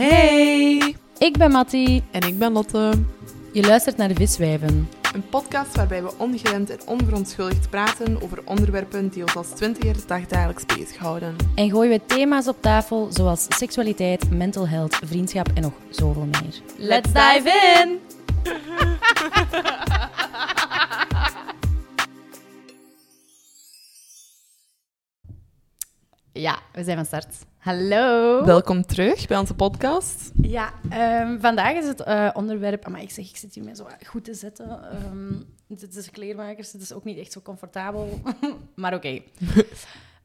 Hey! Ik ben Mattie. En ik ben Lotte. Je luistert naar de Viswijven. Een podcast waarbij we ongeremd en onverontschuldigd praten over onderwerpen die ons als twintigers dagdagelijks bezighouden. En gooien we thema's op tafel zoals seksualiteit, mental health, vriendschap en nog zoveel meer. Let's dive in! Ja, we zijn van start. Hallo. Welkom terug bij onze podcast. Ja, ehm, vandaag is het eh, onderwerp... Maar ik zeg, ik zit hier mij zo goed te zetten. Ehm dit is kleermakers, het is ook niet echt zo comfortabel. maar oké.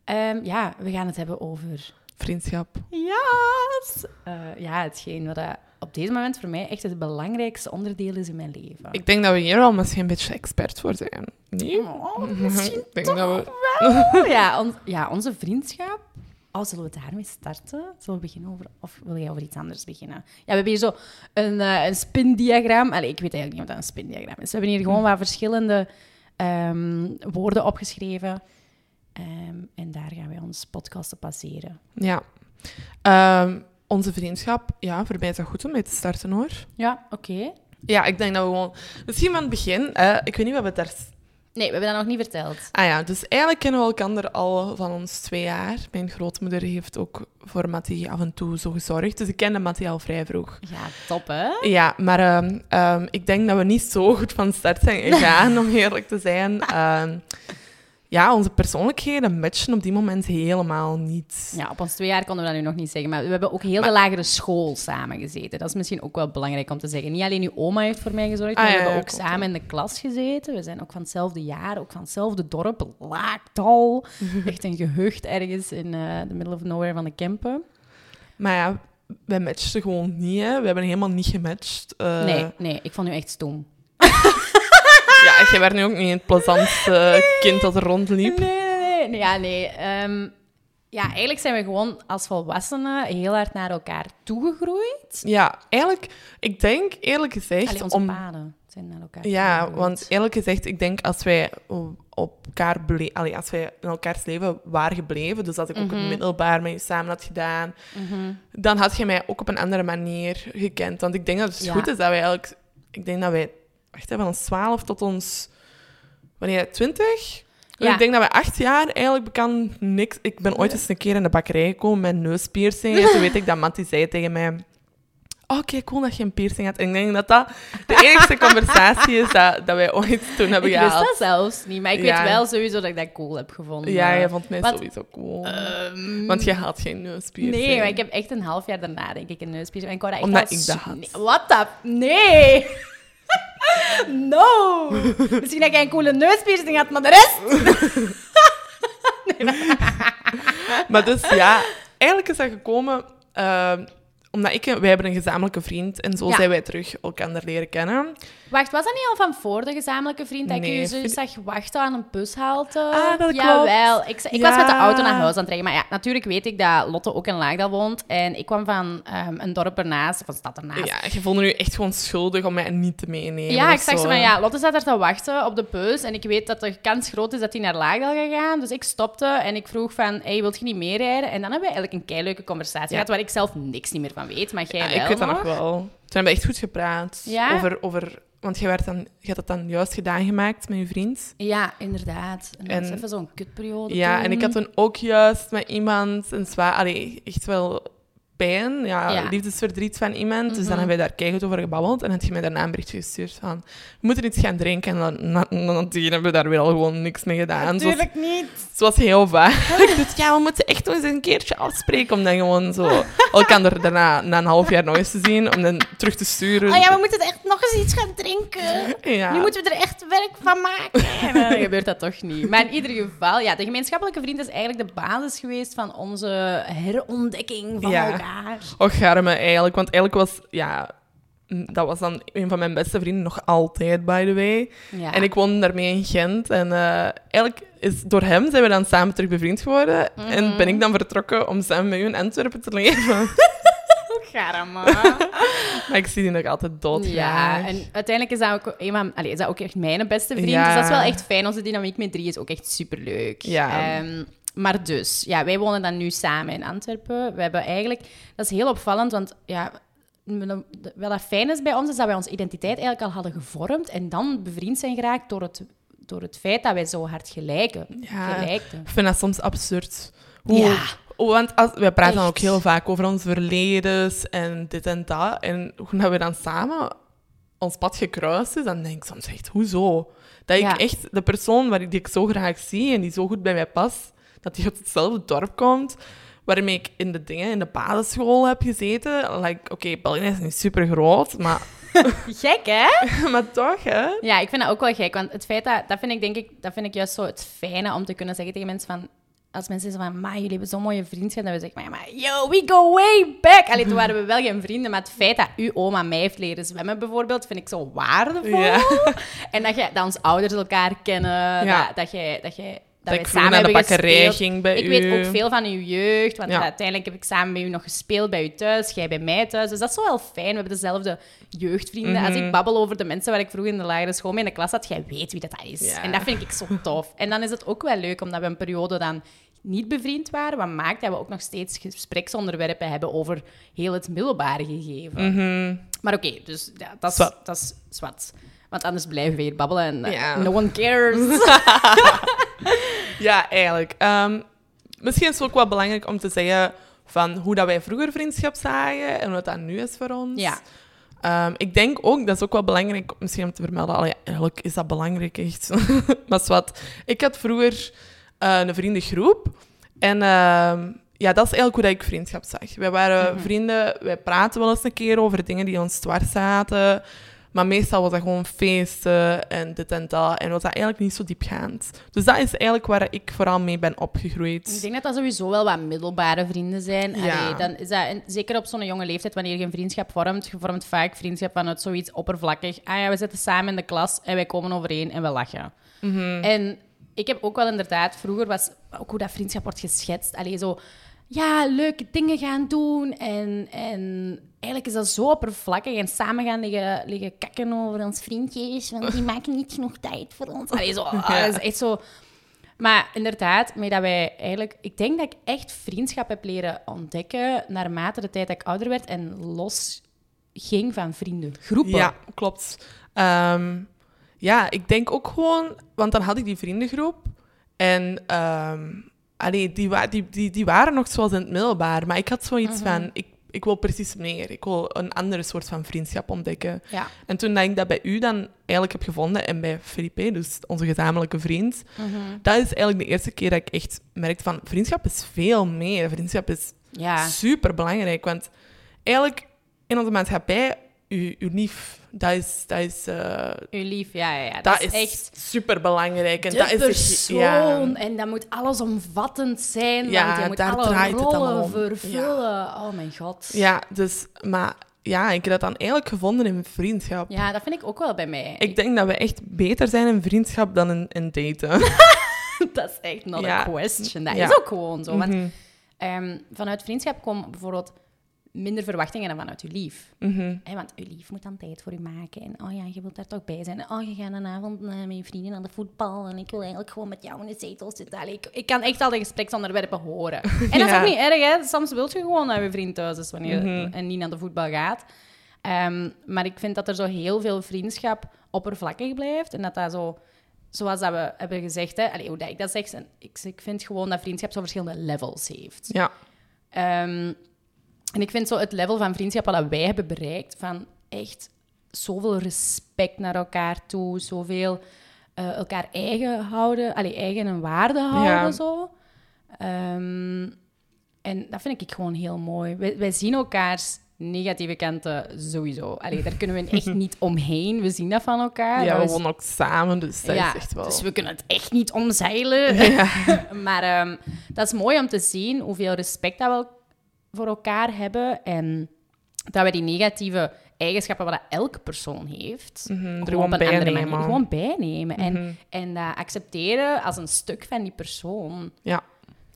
Ehm, ja, we gaan het hebben over... Vriendschap. Yes! Eh, ja, hetgeen wat dat op deze moment voor mij echt het belangrijkste onderdeel is in mijn leven. Ik denk dat we hier al misschien een beetje expert voor zijn. Nee? Oh, misschien Ik denk dat we... wel. ja, on- ja, onze vriendschap. Oh, zullen we daarmee starten? Zullen we beginnen over... Of wil jij over iets anders beginnen? Ja, we hebben hier zo een, eh een spindiagram. Allee, ik weet eigenlijk niet wat dat een spindiagram is. We hebben hier gewoon wat verschillende ehm, woorden opgeschreven. Ehm, en daar gaan wij ons podcast op baseren. Ja. Ehm, onze vriendschap, ja, voor mij is dat goed om mee te starten hoor. Ja, oké. Ja, ik denk dat we gewoon... Misschien van het begin, ik weet niet wat we daar... Nee, we hebben dat nog niet verteld. Ah ja, dus eigenlijk kennen we elkaar al van ons twee jaar. Mijn grootmoeder heeft ook voor Mattie af en toe zo gezorgd. Dus ik kende Mattie al vrij vroeg. Ja, top hè? Ja, maar ehm, ehm, ik denk dat we niet zo goed van start zijn gegaan, om eerlijk te zijn. Ehm, ja, onze persoonlijkheden matchen op die moment helemaal niet. Ja, op ons twee jaar konden we dat nu nog niet zeggen. Maar we hebben ook heel Maar- de lagere school samen gezeten. Dat is misschien ook wel belangrijk om te zeggen. Niet alleen uw oma heeft voor mij gezorgd, Ah, maar ja, we hebben ja, ook samen in de klas gezeten. We zijn ook van hetzelfde jaar, ook van hetzelfde dorp, Laaktal. Echt een gehucht ergens in eh the middle of nowhere van de Kempen. Maar ja, wij matchten gewoon niet. Hè. We hebben helemaal niet gematcht. Eh, Nee, nee, ik vond u echt stom. Ja, je werd nu ook niet het plezantste kind dat er rondliep. Nee, nee. Ja, nee. Ehm, ja, eigenlijk zijn we gewoon als volwassenen heel hard naar elkaar toegegroeid. Ja, eigenlijk, ik denk eerlijk gezegd... Allee, onze om, paden zijn naar elkaar ja, toegegroeid. want eerlijk gezegd, ik denk als wij op elkaar allee, als wij in elkaars leven waren gebleven, dus dat ik ook Mhm. het middelbaar met je samen had gedaan, Mhm. dan had je mij ook op een andere manier gekend. Want ik denk dat het Ja. goed is dat wij eigenlijk... Ik denk dat wij... Wacht, hè, van ons 12 tot ons... Wanneer? 20? Ja. Ik denk dat wij acht jaar eigenlijk bekend niks... Ik ben ooit eens een keer in de bakkerij gekomen met neuspiercing. En toen weet ik dat Matty zei tegen mij... Oh, oké, cool dat je een piercing had. En ik denk dat dat de enige conversatie is dat, dat wij ooit toen hebben Ik wist gehad. dat zelfs niet, maar ik Ja. weet wel sowieso dat ik dat cool heb gevonden. Ja, je vond mij Want- sowieso cool. Ehm, Want je had geen neuspiercing. Nee, maar ik heb echt een half jaar daarna, denk ik, een neuspiercing. En ik wou dat echt Omdat ik dat su- had. Nee, What the... Nee! No! Misschien dat jij een coole neuspiercing had, maar de rest... Maar dus ja, eigenlijk is dat gekomen ehm, omdat ik, wij hebben een gezamenlijke vriend en zo Ja. zijn wij terug elkaar leren kennen. Wacht, was dat niet al van voor de gezamenlijke vriend dat ik je zo zag wachten aan een bushalte? Ah, dat klopt. Ik, ik Ja. was met de auto naar huis aan het rijden. Maar ja, natuurlijk weet ik dat Lotte ook in Laagdal woont. En ik kwam van ehm, een dorp ernaast, of een stad ernaast. Ja, je voelde nu echt gewoon schuldig om mij niet te meenemen. Ja, ik zag zo. zo van, ja, Lotte staat er te wachten op de bus en ik weet dat de kans groot is dat hij naar Laagdal gaat gaan. Dus ik stopte en ik vroeg van, hey, wilt je niet meerijden? En dan hebben we eigenlijk een keileuke conversatie Ja. gehad waar ik zelf niks niet meer van weet, maar jij Ja, wel ik weet dat nog wel. Toen hebben we echt goed gepraat. Ja? Over, over, want je, werd dan, je had dat dan juist gedaan gemaakt met je vriend. Ja, inderdaad. En dat was even zo'n kutperiode Ja, toen. en ik had toen ook juist met iemand een zwaar... Allee, echt wel pijn, ja, Ja. liefdesverdriet van iemand. Dus Mhm. dan hebben we daar keihard over gebabbeld. En had je mij daarna een berichtje gestuurd van... We moeten iets gaan drinken. En dan, na, na- nadien hebben we daar weer al gewoon niks mee gedaan. Zoals, Natuurlijk niet. zoals heel vaak. dus ja, we moeten echt nog eens een keertje afspreken. Om dan gewoon zo... elkaar daarna na een half jaar nog eens te zien. Om dan terug te sturen. Oh ja, we moeten echt nog eens iets gaan drinken. Ja. Nu moeten we er echt werk van maken. En dan gebeurt dat toch niet. Maar in ieder geval, ja, de gemeenschappelijke vriend is eigenlijk de basis geweest van onze herontdekking van Ja. Elkaar. Och, garme eigenlijk. Want eigenlijk was... Ja, dat was dan een van mijn beste vrienden nog altijd, by the way. Ja. En ik woonde daarmee in Gent. En eh, eigenlijk is door hem zijn we dan samen terug bevriend geworden. Mhm. En ben ik dan vertrokken om samen met u in Antwerpen te leven. Garma. maar ik zie die nog altijd dood. Ja, en uiteindelijk is dat ook, een van, allee, is dat ook echt mijn beste vriend. Ja. Dus dat is wel echt fijn. Onze dynamiek met drie is ook echt superleuk. Ja. Ehm, maar dus, ja, wij wonen dan nu samen in Antwerpen. We hebben eigenlijk... Dat is heel opvallend, want ja... Wel dat fijn is bij ons, is dat wij onze identiteit eigenlijk al hadden gevormd en dan bevriend zijn geraakt door het, door het feit dat wij zo hard gelijken. Ja, gelijkten. Ik vind dat soms absurd. Hoe, Ja. Want als, wij praten dan ook heel vaak over ons verledens en dit en dat. En hoe dat we dan samen ons pad gekruist is, dan denk ik soms echt, hoezo? Dat ik Ja. echt de persoon waar ik, die ik zo graag zie en die zo goed bij mij past, dat die uit hetzelfde dorp komt, waarmee ik in de dingen in de basisschool heb gezeten. Like, oké, België is niet super groot, maar, Gek, hè? maar toch, hè? Ja, ik vind dat ook wel gek. Want het feit dat, dat vind ik denk ik, dat vind ik juist zo het fijne om te kunnen zeggen tegen mensen van, als mensen zeggen van, ma, jullie hebben zo'n mooie vriendschap, dan we zeggen, maar, maar yo, we go way back. Allee, toen waren we wel geen vrienden, maar het feit dat uw oma mij heeft leren zwemmen bijvoorbeeld, vind ik zo waardevol. Ja. En dat, je, dat onze ouders elkaar kennen, Ja. dat, dat jij... Dat jij Dat ik samen naar de hebben bakkerij ging bij ik u. weet ook veel van uw jeugd, want Ja. uiteindelijk heb ik samen met u nog gespeeld bij u thuis, jij bij mij thuis. Dus dat is zo wel fijn. We hebben dezelfde jeugdvrienden. Als Mhm. ik babbel over de mensen waar ik vroeger in de lagere school mee in de klas had, jij weet wie dat is. Ja. En dat vind ik zo tof. En dan is het ook wel leuk, omdat we een periode dan niet bevriend waren, wat maakt dat we ook nog steeds gespreksonderwerpen hebben over heel het middelbare gegeven. Mhm. Maar oké, dus ja, dat is Zwart. dat is zwart. Want anders blijven we hier babbelen en eh, Ja. no one cares. Ja, eigenlijk. Ehm, misschien is het ook wel belangrijk om te zeggen van hoe dat wij vroeger vriendschap zagen en wat dat nu is voor ons. Ja. Ehm, ik denk ook, dat is ook wel belangrijk misschien om te vermelden. Allee, eigenlijk is dat belangrijk, echt. maar wat. Ik had vroeger eh, een vriendengroep. En ehm, ja, dat is eigenlijk hoe dat ik vriendschap zag. Wij waren Mhm. vrienden, wij praten wel eens een keer over dingen die ons dwars zaten. Maar meestal was dat gewoon feesten en dit en dat. En was dat eigenlijk niet zo diepgaand. Dus dat is eigenlijk waar ik vooral mee ben opgegroeid. Ik denk dat dat sowieso wel wat middelbare vrienden zijn. Ja. Allee, dan is dat, en zeker op zo'n jonge leeftijd, wanneer je een vriendschap vormt, je vormt vaak vriendschap vanuit zoiets oppervlakkig. Ah ja, we zitten samen in de klas en wij komen overeen en we lachen. Mhm. En ik heb ook wel inderdaad, vroeger was ook hoe dat vriendschap wordt geschetst. Allee, zo, ja, leuke dingen gaan doen. En, en eigenlijk is dat zo oppervlakkig. En samen gaan liggen, liggen kakken over ons vriendjes, want die maken niet genoeg tijd voor ons. Allee, zo, dat is echt zo... Maar inderdaad, met dat wij eigenlijk... Ik denk dat ik echt vriendschap heb leren ontdekken naarmate de tijd dat ik ouder werd en los ging van vriendengroepen. Ja, klopt. Ehm, ja, ik denk ook gewoon... Want dan had ik die vriendengroep. En ehm, allee, die, wa die, die, die waren nog zoals in het middelbaar. Maar ik had zoiets Mhm. van... Ik, ik wil precies meer. Ik wil een andere soort van vriendschap ontdekken. Ja. En toen dat ik dat bij u dan eigenlijk heb gevonden... En bij Felipe, dus onze gezamenlijke vriend... Mhm. Dat is eigenlijk de eerste keer dat ik echt merkte van... Vriendschap is veel meer. Vriendschap is Ja. super belangrijk. Want eigenlijk in onze maatschappij, uw, uw lief, dat is, dat is, eh, Uw lief, ja, ja, ja. Dat, dat is echt super belangrijk. En de dat is persoon. ja, En dat moet allesomvattend zijn, Ja, want je moet daar alle rollen vervullen. Oh mijn god. ja, dus, maar ja, ik heb dat dan eigenlijk gevonden in vriendschap. Ja, dat vind ik ook wel bij mij. Ik denk dat we echt beter zijn in vriendschap dan in, in daten. dat is echt not Ja. a question. Dat Ja. is ook gewoon zo. Want Mhm, ehm, vanuit vriendschap komen bijvoorbeeld minder verwachtingen dan vanuit je lief. mhm. Want je lief moet dan tijd voor je maken. En oh ja, je wilt daar toch bij zijn. Oh, je gaat een avond eh, met je vrienden naar de voetbal. En ik wil eigenlijk gewoon met jou in de zetel zitten. Allee, ik, ik kan echt al de gespreksonderwerpen horen. En dat is ook niet erg, hè. Soms wil je gewoon dat je vriend thuis is wanneer, Mhm. en niet naar de voetbal gaat. Ehm, maar ik vind dat er zo heel veel vriendschap oppervlakkig blijft. En dat dat zo... Zoals dat we hebben gezegd, hè, allee, hoe dat ik dat zeg, ik, ik vind gewoon dat vriendschap zo verschillende levels heeft. Ja, Ehm, en ik vind zo het level van vriendschap wat wij hebben bereikt, van echt zoveel respect naar elkaar toe, zoveel eh, elkaar eigen houden, allee, eigen en waarde houden, Ja. zo. Ehm, en dat vind ik gewoon heel mooi. Wij, wij zien elkaars negatieve kanten sowieso. Allee, daar kunnen we echt niet omheen. We zien dat van elkaar. ja Dat we is- wonen ook samen, dus dat ja, is echt wel... Dus we kunnen het echt niet omzeilen. maar ehm, dat is mooi om te zien hoeveel respect dat we voor elkaar hebben. En dat we die negatieve eigenschappen wat elke persoon heeft, Mhm, er gewoon op een andere bijnemen. manier gewoon bijnemen. Mhm. En, en dat accepteren als een stuk van die persoon. Ja,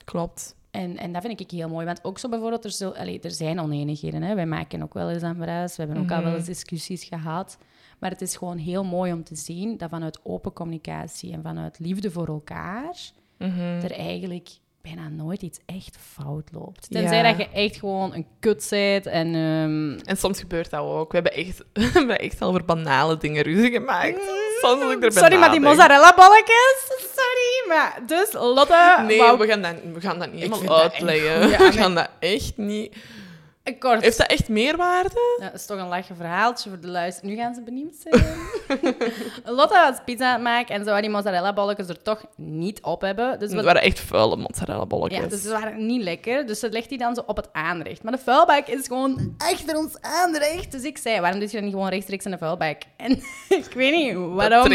klopt. En, en dat vind ik heel mooi. Want ook zo bijvoorbeeld, er, zo, er zijn oneenigheden. Hè? Wij maken ook wel eens aan bruis. We hebben ook al Mhm. wel eens discussies gehad. Maar het is gewoon heel mooi om te zien dat vanuit open communicatie en vanuit liefde voor elkaar Mhm. er eigenlijk bijna nooit iets echt fout loopt. Tenzij Ja. dat je echt gewoon een kut bent en... ehm, En soms gebeurt dat ook. We hebben echt, we hebben echt al over banale dingen ruzie gemaakt. Soms als ik erbij Sorry, maar die nadenk. mozzarella balletjes. Sorry, maar dus Lotte Nee, wou we gaan, dat, we gaan dat niet Ik vind helemaal uitleggen. we nee. gaan dat echt niet... kort. Heeft dat echt meerwaarde? Ja, dat is toch een lachen verhaaltje voor de luister. Nu gaan ze benieuwd zijn. Lotte was pizza aan het maken en ze wou die mozzarella balletjes er toch niet op hebben. Dus Het wat waren echt vuile mozzarella bolletjes. Ja, dus ze waren niet lekker. Dus ze legt die dan zo op het aanrecht. Maar de vuilbak is gewoon achter ons aanrecht. Dus ik zei, waarom doe je dan niet gewoon rechtstreeks in de vuilbak? En ik weet niet waarom.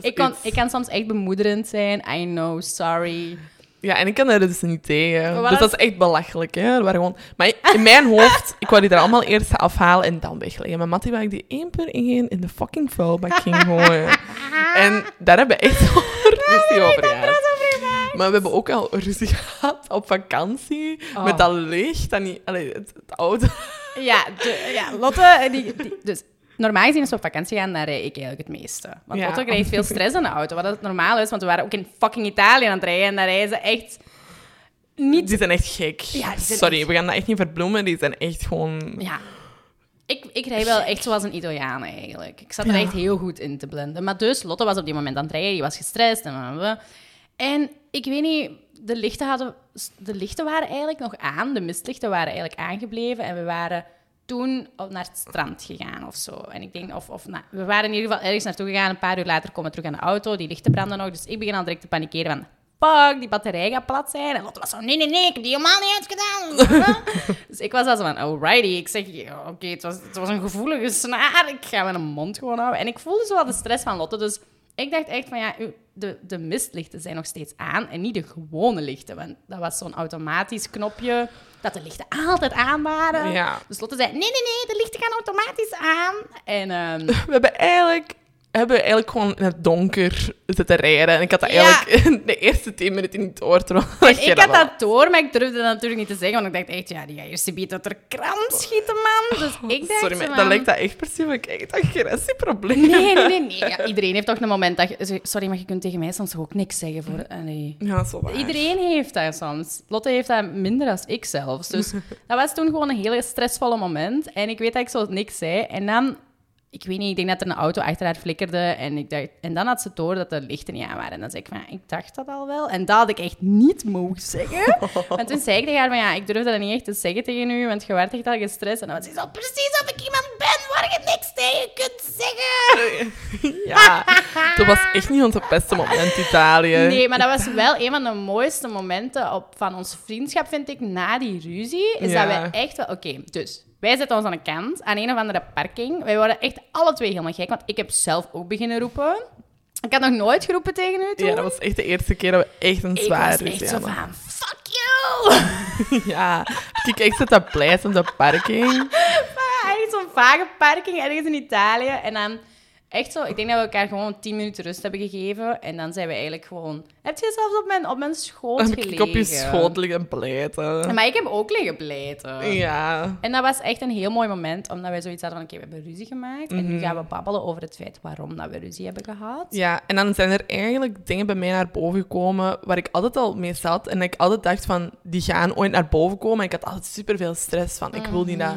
Ik kan, ik kan soms echt bemoederend zijn. I know, sorry. Ja, en ik kan daar dus niet tegen. Dus dat is echt belachelijk, hè. Waren gewoon... Maar in mijn hoofd, ik wou die er allemaal eerst afhalen en dan wegleggen. Maar Mattie wou ik die één per één in de fucking vuilbak ging gooien. en daar hebben we echt ruzie over gehad. Maar we hebben ook al ruzie gehad op vakantie. Oh. Met dat licht. Dat niet, allee, het, het oude. Ja, de, ja Lotte... Die, die- dus normaal gezien als we op vakantie gaan, dan rij ik eigenlijk het meeste. Want Ja. Lotte krijgt veel stress in de auto. Wat dat normaal is, want we waren ook in fucking Italië aan het rijden. En daar rijden ze echt niet... Die zijn echt gek. Ja, zijn Sorry, echt- we gaan dat echt niet verbloemen. Die zijn echt gewoon... Ja. Ik, ik rij wel echt zoals een Italiaan eigenlijk. Ik zat er Ja. echt heel goed in te blenden. Maar dus, Lotte was op die moment aan het rijden, die was gestrest en. En ik weet niet, de lichten, hadden, de lichten waren eigenlijk nog aan, de mistlichten waren eigenlijk aangebleven en we waren toen naar het strand gegaan of zo. En ik denk, of, of we waren in ieder geval ergens naartoe gegaan, een paar uur later komen we terug aan de auto, die lichten branden nog, dus ik begin al direct te panikeren van... Fuck, die batterij gaat plat zijn. En Lotte was zo, nee, nee, nee, ik heb die helemaal niet uitgedaan. Dus ik was al zo van, alrighty. Ik zeg, oké, het, was, het was een gevoelige snaar. Ik ga mijn mond gewoon houden. En ik voelde zo wel de stress van Lotte. Dus ik dacht echt van, ja, de, de mistlichten zijn nog steeds aan. En niet de gewone lichten. Want dat was zo'n automatisch knopje dat de lichten altijd aan waren. Ja. Dus Lotte zei, nee, nee, nee, de lichten gaan automatisch aan. En ehm, We hebben eigenlijk, hebben eigenlijk gewoon in het donker zitten rijden. En ik had dat Ja. eigenlijk de eerste tien minuten niet door. En ik had dat door, maar ik durfde dat natuurlijk niet te zeggen. Want ik dacht echt, ja, die gaat eerst biedt dat er kram schieten, man. Dus ik dacht Sorry, maar dan lijkt dat echt precies of ik echt agressieprobleem Nee, nee, nee. nee. Ja, iedereen heeft toch een moment dat je... Sorry, maar je kunt tegen mij soms ook niks zeggen voor... Allee. Ja, zo waar. Iedereen heeft dat soms. Lotte heeft dat minder dan ik zelfs. Dus dat was toen gewoon een hele stressvolle moment. En ik weet dat ik zo niks zei. En dan... Ik weet niet, ik denk dat er een auto achter haar flikkerde. En, ik dacht, en dan had ze door dat de lichten niet aan waren. En dan zei ik van, ik dacht dat al wel. En dat had ik echt niet mogen zeggen. En toen zei ik tegen haar van, ja, ik durfde dat niet echt te zeggen tegen u. Want je werd echt al gestrest. En dan was ze zo, precies of ik iemand ben waar je niks tegen kunt zeggen. Ja, dat was echt niet ons beste moment, Italië. Nee, maar dat was wel een van de mooiste momenten op, van onze vriendschap, vind ik, na die ruzie. Is Ja. dat wij echt wel... Oké, dus wij zetten ons aan de kant, aan een of andere parking. Wij worden echt alle twee helemaal gek, want ik heb zelf ook beginnen roepen. Ik had nog nooit geroepen tegen u toen. Ja, dat was echt de eerste keer dat we echt een was ruzie echt zo van, fuck you! Ja, ik zit dat pleit op de parking. Ja, echt zo'n vage parking ergens in Italië. En dan echt zo, ik denk dat we elkaar gewoon 10 minuten rust hebben gegeven. En dan zijn we eigenlijk gewoon... Heb je zelfs op mijn, op mijn schoot heb gelegen? ik op je schoot liggen pleiten. Maar ik heb ook liggen pleiten. Ja. En dat was echt een heel mooi moment, omdat wij zoiets hadden van, oké, we hebben ruzie gemaakt. En Mhm. nu gaan we babbelen over het feit waarom dat we ruzie hebben gehad. Ja, en dan zijn er eigenlijk dingen bij mij naar boven gekomen waar ik altijd al mee zat. En ik altijd dacht van, die gaan ooit naar boven komen. En ik had altijd superveel stress van, ik wil niet dat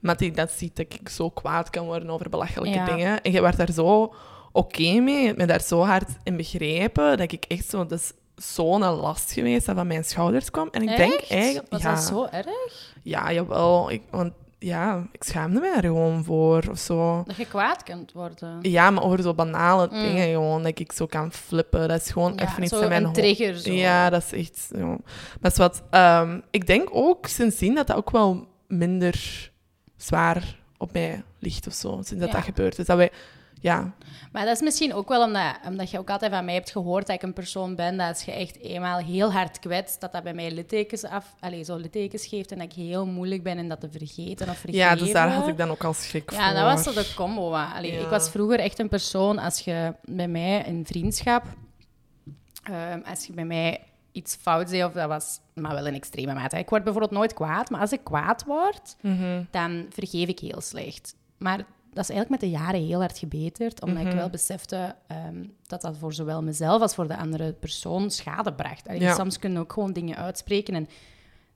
Mattie dat ziet, dat ik zo kwaad kan worden over belachelijke Ja. dingen. En jij werd daar zo oké mee. Hebt me daar zo hard in begrepen, dat ik echt zo... Dat is zo'n last geweest dat van mijn schouders kwam. En ik denk Echt? eigenlijk... Was ja, dat zo erg? Ja, jawel. Ik, want ja, ik schaamde me er gewoon voor of zo. Dat je kwaad kunt worden. Ja, maar over zo banale dingen gewoon, dat ik zo kan flippen. Dat is gewoon Mm. Ja, even iets in mijn een hoofd. trigger. Zo. Ja, dat is echt... Ja. Dat is wat... ehm, ik denk ook sindsdien dat dat ook wel minder zwaar op mij ligt of zo. Sinds dat Ja. dat gebeurt. Dus dat wij... Ja, Maar dat is misschien ook wel omdat, omdat je ook altijd van mij hebt gehoord dat ik een persoon ben dat als je echt eenmaal heel hard kwetst, dat dat bij mij littekens af, allez, zo littekens geeft en dat ik heel moeilijk ben in dat te vergeten of vergeven. ja, dus daar had ik dan ook al schrik Ja, voor. dat was zo de combo. Allee, Ja. Ik was vroeger echt een persoon, als je bij mij in vriendschap, ehm, als je bij mij iets fout deed, of dat was maar wel in extreme mate. Ik word bijvoorbeeld nooit kwaad, maar als ik kwaad word, Mhm. dan vergeef ik heel slecht. Maar dat is eigenlijk met de jaren heel hard gebeterd, omdat Mhm. ik wel besefte ehm, dat dat voor zowel mezelf als voor de andere persoon schade bracht. Allee, Ja. Soms kunnen ook gewoon dingen uitspreken en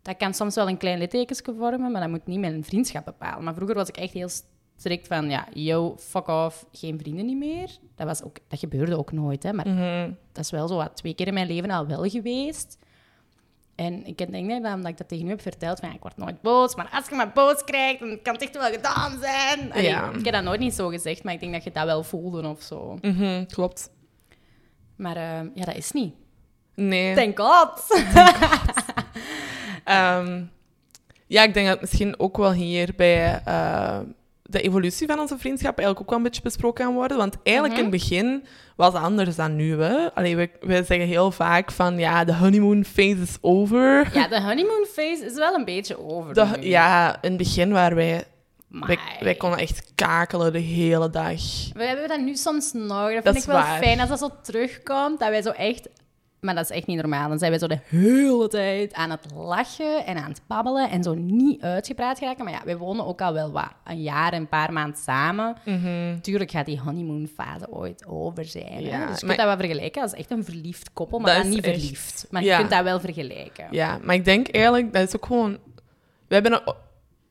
dat kan soms wel een klein littekensje vormen, maar dat moet niet mijn vriendschap bepalen. Maar vroeger was ik echt heel strikt van, ja, yo, fuck off, geen vrienden niet meer. Dat, was ook, dat gebeurde ook nooit, hè, maar Mhm. dat is wel zo wat twee keer in mijn leven al wel geweest. En ik denk net dat omdat ik dat tegen u heb verteld, van ja, ik word nooit boos, maar als je maar boos krijgt, dan kan het echt wel gedaan zijn. Allee, Ja. Ik heb dat nooit niet zo gezegd, maar ik denk dat je dat wel voelde of zo. Mhm, klopt. Maar eh, ja, dat is niet. Nee. Thank God. Ehm, ja, ik denk dat misschien ook wel hier bij eh, de evolutie van onze vriendschap eigenlijk ook wel een beetje besproken kan worden. Want eigenlijk Mhm. in het begin was het anders dan nu. Hè? Allee, we, we zeggen heel vaak van ja, de honeymoon phase is over. ja, de honeymoon phase is wel een beetje over. De- nu. ja, in het begin waren wij, wij, wij konden echt kakelen de hele dag. We hebben dat nu soms nog. Dat vind Dat ik wel waar. fijn als dat zo terugkomt. Dat wij zo echt... Maar dat is echt niet normaal. Dan zijn wij zo de hele tijd aan het lachen en aan het babbelen en zo niet uitgepraat geraken. Maar ja, wij wonen ook al wel wat, een jaar en een paar maanden samen. Mhm. Tuurlijk gaat die honeymoon-fase ooit over zijn. hè. Dus je kunt dat wel vergelijken als echt een verliefd koppel, maar Dat dan is niet echt- verliefd. Maar je kunt dat wel vergelijken. Ja, maar ik denk eigenlijk, dat is ook gewoon... We hebben een...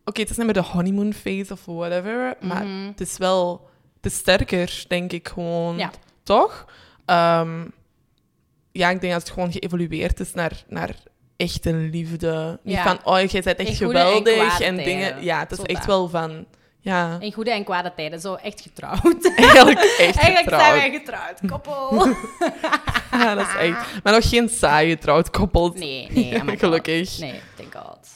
Oké, het is niet meer de honeymoon phase of whatever, maar Mhm. het is wel... Het is sterker, denk ik gewoon. Ja. Toch? Ehm, ja, ik denk dat het gewoon geëvolueerd is naar, naar echte liefde. Niet Ja. van, oh, jij bent echt en geweldig en, dingen. Ja, het is echt wel van... Ja, In goede en kwade tijden, zo echt getrouwd. eigenlijk echt Eigenlijk getrouwd. zijn wij getrouwd, koppel. Ja, dat is echt... Maar nog geen saaie getrouwd koppels. Nee, nee. Gelukkig. Nee, thank God.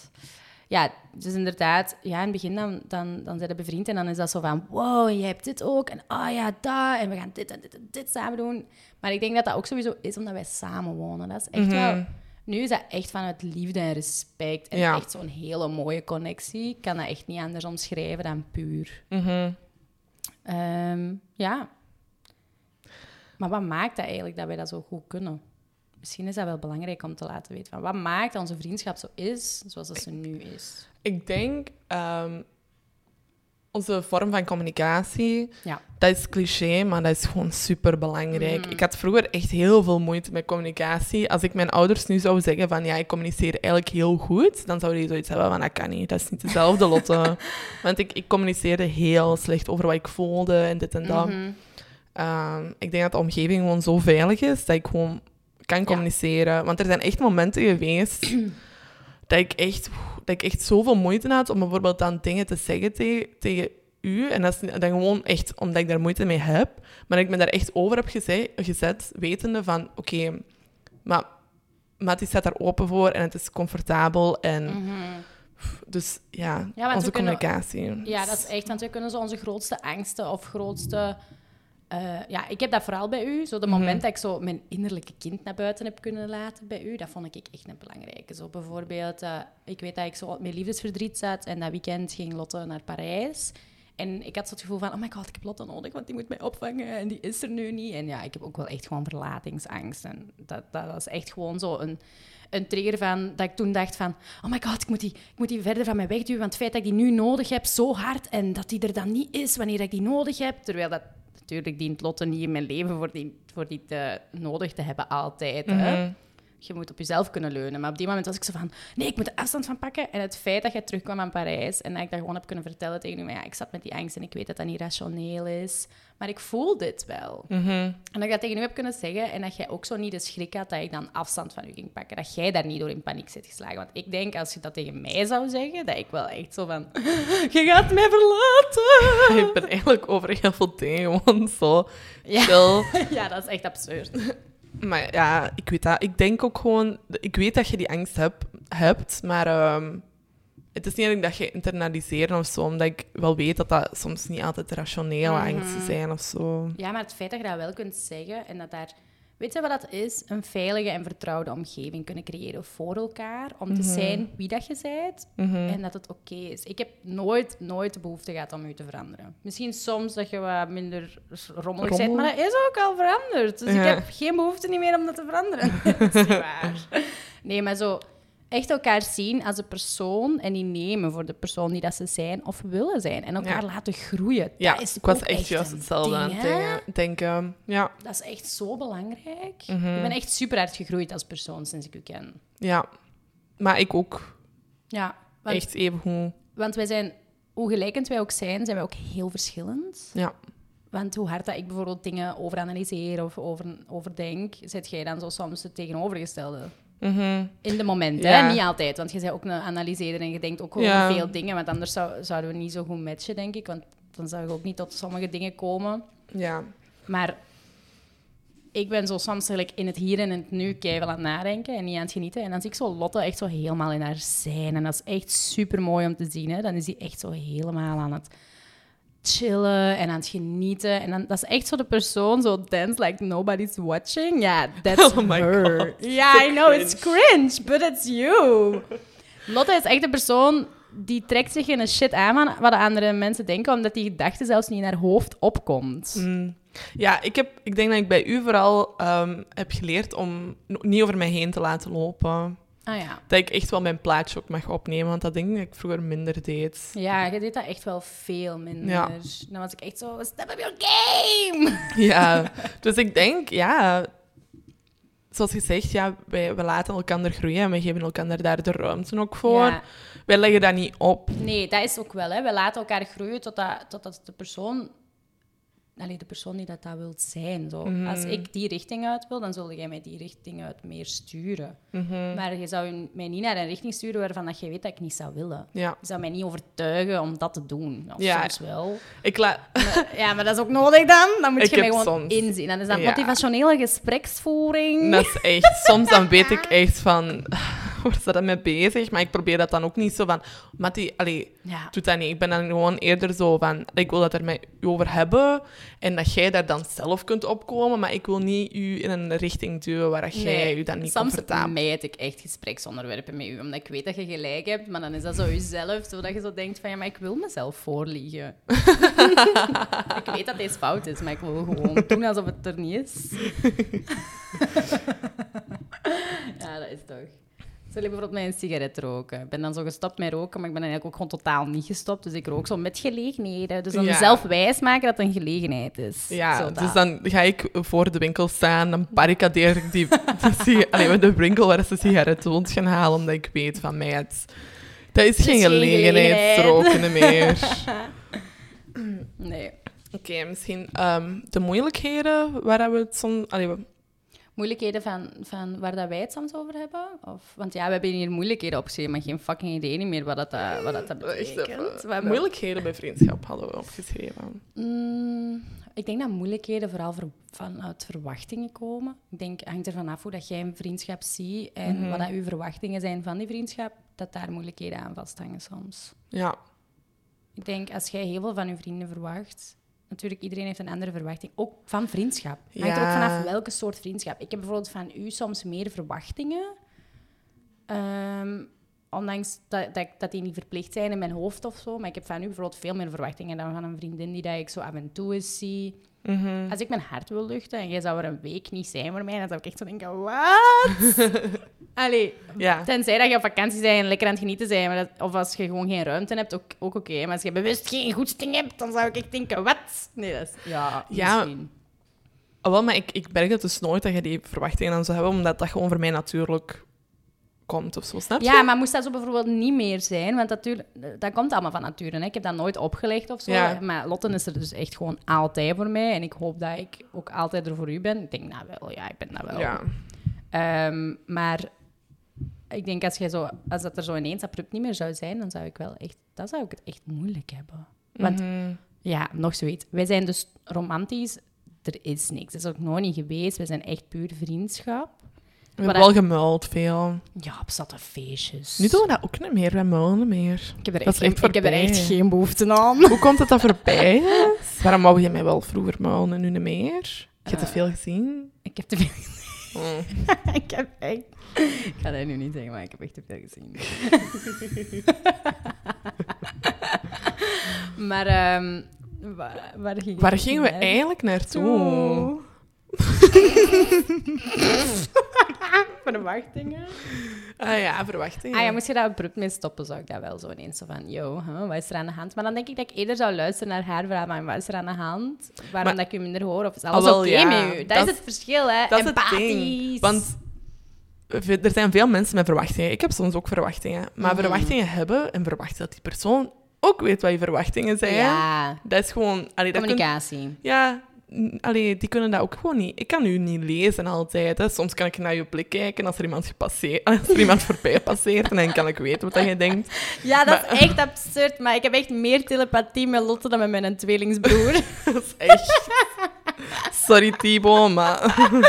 Ja, dus inderdaad, ja, in het begin dan, dan, dan zijn we bevriend en dan is dat zo van, wow, jij hebt dit ook, en ah ja, dat, en we gaan dit en dit en dit samen doen. Maar ik denk dat dat ook sowieso is omdat wij samen wonen. Dat is echt Mhm. wel... Nu is dat echt vanuit liefde en respect en Ja. echt zo'n hele mooie connectie. Ik kan dat echt niet anders omschrijven dan puur. Mhm. Ehm, ja. Maar wat maakt dat eigenlijk dat wij dat zo goed kunnen? Misschien is dat wel belangrijk om te laten weten. Van wat maakt dat onze vriendschap zo is zoals dat ze nu is? Ik denk ehm, onze vorm van communicatie, Ja. dat is cliché, maar dat is gewoon super belangrijk. Ik had vroeger echt heel veel moeite met communicatie. Als ik mijn ouders nu zou zeggen van ja, ik communiceer eigenlijk heel goed, dan zouden die zoiets hebben van dat kan niet, dat is niet dezelfde Lotte. Want ik, ik communiceerde heel slecht over wat ik voelde en dit en dat. Mhm. Ehm, ik denk dat de omgeving gewoon zo veilig is dat ik gewoon kan communiceren. Want er zijn echt momenten geweest dat ik echt, dat ik echt zoveel moeite had om bijvoorbeeld dan dingen te zeggen te- tegen u. En dat is dan gewoon echt omdat ik daar moeite mee heb. Maar dat ik me daar echt over heb geze- gezet, wetende van oké, maar Mattie staat daar open voor en het is comfortabel. En Mhm. dus ja, onze kunnen- communicatie. Ja, dat is echt, want we kunnen zo onze grootste angsten of grootste... eh, ja, ik heb dat vooral bij u. Zo de Mhm. moment dat ik zo mijn innerlijke kind naar buiten heb kunnen laten bij u, dat vond ik echt een belangrijke. Zo bijvoorbeeld, eh, ik weet dat ik zo met liefdesverdriet zat en dat weekend ging Lotte naar Parijs. En ik had zo het gevoel van, oh my god, ik heb Lotte nodig, want die moet mij opvangen en die is er nu niet. En ja, ik heb ook wel echt gewoon verlatingsangst. En dat, dat was echt gewoon zo een, een trigger van, dat ik toen dacht van, oh my god, ik moet, die, ik moet die verder van mij wegduwen, want het feit dat ik die nu nodig heb, zo hard, en dat die er dan niet is wanneer ik die nodig heb, terwijl dat natuurlijk dient Lotte niet in mijn leven voor die, voor die te, nodig te hebben altijd. hè. Je moet op jezelf kunnen leunen. Maar op die moment was ik zo van, nee, ik moet er afstand van pakken. En het feit dat jij terugkwam aan Parijs en dat ik dat gewoon heb kunnen vertellen tegen u, maar ja, ik zat met die angst en ik weet dat dat niet rationeel is, maar ik voel dit wel. Mhm. En dat ik dat tegen u heb kunnen zeggen en dat jij ook zo niet de schrik had dat ik dan afstand van u ging pakken. Dat jij daar niet door in paniek zit geslagen. Want ik denk, als je dat tegen mij zou zeggen, dat ik wel echt zo van... Je gaat mij verlaten! Ik ben eigenlijk over heel veel dingen gewoon zo Ja. chill. Ja, dat is echt absurd. Maar ja, ik weet dat. Ik denk ook gewoon... Ik weet dat je die angst heb, hebt, maar... ehm, het is niet dat ik dat je internaliseren of zo, omdat ik wel weet dat dat soms niet altijd rationele Mhm. angsten zijn of zo. Ja, maar het feit dat je dat wel kunt zeggen en dat daar... Weet je wat dat is? Een veilige en vertrouwde omgeving kunnen creëren voor elkaar. Om te zijn wie dat je bent Mhm. en dat het oké is. Ik heb nooit, nooit de behoefte gehad om u te veranderen. Misschien soms dat je wat minder rommelig bent, Rommel? maar dat is ook al veranderd. Dus Ja. ik heb geen behoefte niet meer om dat te veranderen. dat is niet waar. Nee, maar zo... echt elkaar zien als een persoon en die nemen voor de persoon die dat ze zijn of willen zijn. En elkaar Ja. laten groeien. Ja, dat is ik was echt juist hetzelfde aan het denken-. Ja, Dat is echt zo belangrijk. Mhm. Ik ben echt super hard gegroeid als persoon sinds ik u ken. ja. Maar ik ook. Ja, want, Echt even hoe... want wij zijn, hoe gelijkend wij ook zijn, zijn wij ook heel verschillend. Ja. Want hoe hard dat ik bijvoorbeeld dingen overanalyseer of over, overdenk, zet jij dan zo soms het tegenovergestelde. Mhm. In de momenten, Ja. hè? niet altijd. Want je bent ook een analyseerder en je denkt ook over Ja. veel dingen. Want anders zou, zouden we niet zo goed matchen, denk ik. Want dan zou je ook niet tot sommige dingen komen. Ja. Maar ik ben zo soms in het hier en in het nu keihard aan het nadenken en niet aan het genieten. En dan zie ik zo Lotte echt zo helemaal in haar zijn. En dat is echt super mooi om te zien. Hè? Dan is die echt zo helemaal aan het chillen en aan het genieten. En dan, dat is echt zo de persoon, zo dance like nobody's watching. Ja, that's Oh my her. God. Ja, I know, it's cringe, but it's you. Lotte is echt de persoon die trekt zich geen shit aan van wat de andere mensen denken, omdat die gedachte zelfs niet in haar hoofd opkomt. Mm. Ja, ik, heb, ik denk dat ik bij u vooral ehm, heb geleerd om niet over mij heen te laten lopen. Ah ja. Dat ik echt wel mijn plaatje ook mag opnemen, want dat ik dat ik vroeger minder deed. Ja, je deed dat echt wel veel minder. Ja. Dan was ik echt zo, step up your game! Ja, dus ik denk, ja, zoals gezegd, ja, wij, we laten elkaar groeien en we geven elkaar daar de ruimte ook voor. Ja. Wij leggen dat niet op. Nee, dat is ook wel. Hè. We laten elkaar groeien totdat, totdat de persoon... Allee, de persoon die dat, dat wil zijn. Zo. Mhm. Als ik die richting uit wil, dan zul jij mij die richting uit meer sturen. Mhm. Maar je zou mij niet naar een richting sturen waarvan dat je weet dat ik niet zou willen. Ja, Je zou mij niet overtuigen om dat te doen. Of Ja. soms wel. ik laat... Ja, maar dat is ook nodig dan. Dan moet Ik je mij gewoon soms- inzien. Dan is dat Ja. motivationele gespreksvoering. Dat is echt... Soms dan weet ik echt van... Is dat mee bezig? Maar ik probeer dat dan ook niet zo van... Mattie, allee, Ja. doe dat niet. Ik ben dan gewoon eerder zo van... Ik wil dat er met u over hebben. En dat jij daar dan zelf kunt opkomen. Maar ik wil niet u in een richting duwen waar dat jij Nee, u dan niet Soms comfortabel... mijd ik echt gespreksonderwerpen met u, omdat ik weet dat je gelijk hebt, maar dan is dat zo jezelf, zodat je zo denkt van ja, maar ik wil mezelf voorliegen. ik weet dat deze fout is, maar ik wil gewoon doen alsof het er niet is. ja, dat is toch. Zal ik bijvoorbeeld met een sigaret roken? Ik ben dan zo gestopt met roken, maar ik ben eigenlijk ook gewoon totaal niet gestopt. Dus ik rook zo met gelegenheden. Dus dan Ja. mezelf wijsmaken dat het een gelegenheid is. Ja, Zo dus dat. dan ga ik voor de winkel staan, dan barricadeer ik die, de, sig- allee, met de winkel waar ze sigaretten rond gaan halen, omdat ik weet van mij, het, dat is geen geen gelegenheidsroken meer. Nee. Oké, misschien ehm, de moeilijkheden waar we het soms... Moeilijkheden van, van waar dat wij het soms over hebben? Of, want ja, we hebben hier moeilijkheden opgeschreven, maar geen fucking idee meer wat dat, eh, wat dat, dat echt betekent. moeilijkheden bij vriendschap hadden we opgeschreven. Mm, ik denk dat moeilijkheden vooral ver- vanuit verwachtingen komen. Ik denk, het hangt ervan af hoe dat jij een vriendschap ziet en Mhm. wat dat uw verwachtingen zijn van die vriendschap, dat daar moeilijkheden aan vasthangen soms. Ja, Ik denk, als jij heel veel van je vrienden verwacht... Natuurlijk, iedereen heeft een andere verwachting. Ook van vriendschap. Het hangt er ook Ja. vanaf welke soort vriendschap. Ik heb bijvoorbeeld van u soms meer verwachtingen. Ehm, ondanks dat, dat, dat die niet verplicht zijn in mijn hoofd of zo. Maar ik heb van u bijvoorbeeld veel meer verwachtingen dan van een vriendin die dat ik zo af en toe eens zie. Mhm. Als ik mijn hart wil luchten en jij zou er een week niet zijn voor mij, dan zou ik echt zo denken, wat? Allee, ja. Tenzij dat je op vakantie bent en lekker aan het genieten bent. Maar dat- of als je gewoon geen ruimte hebt, ook, ook oké. Maar als je bewust geen goesting hebt, dan zou ik echt denken, wat? Nee, dat is... Ja, Ja, misschien. Ah, wel, maar ik, ik merk het dus nooit dat je die verwachtingen dan zou hebben, omdat dat gewoon voor mij natuurlijk komt of zo, snap je? Ja, maar moest dat zo bijvoorbeeld niet meer zijn? Want natuurlijk, dat komt allemaal van nature. Hè? Ik heb dat nooit opgelegd of zo. Ja. Maar Lotten is er dus echt gewoon altijd voor mij. En ik hoop dat ik ook altijd er voor u ben. Ik denk, nou wel, ja, ik ben dat wel. Ja. Ehm, maar ik denk, als, jij zo, als dat er zo ineens abrupt niet meer zou zijn, dan zou ik wel echt... Dan zou ik het echt moeilijk hebben. Want Mhm. Ja, nog zoiets. Wij zijn dus romantisch. Er is niks. Dat is ook nooit niet geweest. We zijn echt puur vriendschap. We hebben wel gemuild veel. Ja, op zatte feestjes. Nu doen we dat ook niet meer, wij muilen niet meer. ik heb er echt, geen, echt ik heb er voorbij. echt geen behoefte aan. Hoe komt het dat voorbij is? Waarom wou je mij wel vroeger muilen en nu niet meer? Je hebt te Eh. veel gezien. Ik heb te veel... Mm. ik heb echt... Ik ga dat nu niet zeggen, maar ik heb echt te veel gezien. maar... ehm waar, waar, ging Waar ik gingen we eigenlijk naartoe? Verwachtingen? Ah ja, verwachtingen. Ah ja, moest je daar abrupt mee stoppen, zou ik dat wel zo ineens zo van, yo, huh, wat is er aan de hand? Maar dan denk ik dat ik eerder zou luisteren naar haar verhaal, maar wat is er aan de hand? Waarom Maar- dat ik u minder hoor? Of is alles Ah, wel, oké ja. met u? Dat, Dat is het verschil, hè? Dat is het Empathisch. ding. Want er zijn veel mensen met verwachtingen. Ik heb soms ook verwachtingen. Maar Mhm. verwachtingen hebben en verwachten dat die persoon ook weet wat je verwachtingen zijn. Ja, Dat is gewoon... Allee, dat kun- communicatie. ja, allee, die kunnen dat ook gewoon niet. Ik kan u niet lezen altijd. Hè. Soms kan ik naar je blik kijken als er iemand, gepasseerd, als er iemand voorbij passeert. En dan kan ik weten wat je denkt. Ja, dat Maar- is echt absurd, maar ik heb echt meer telepathie met Lotte dan met mijn tweelingsbroer. Dat is echt... Sorry, Thibaut, maar...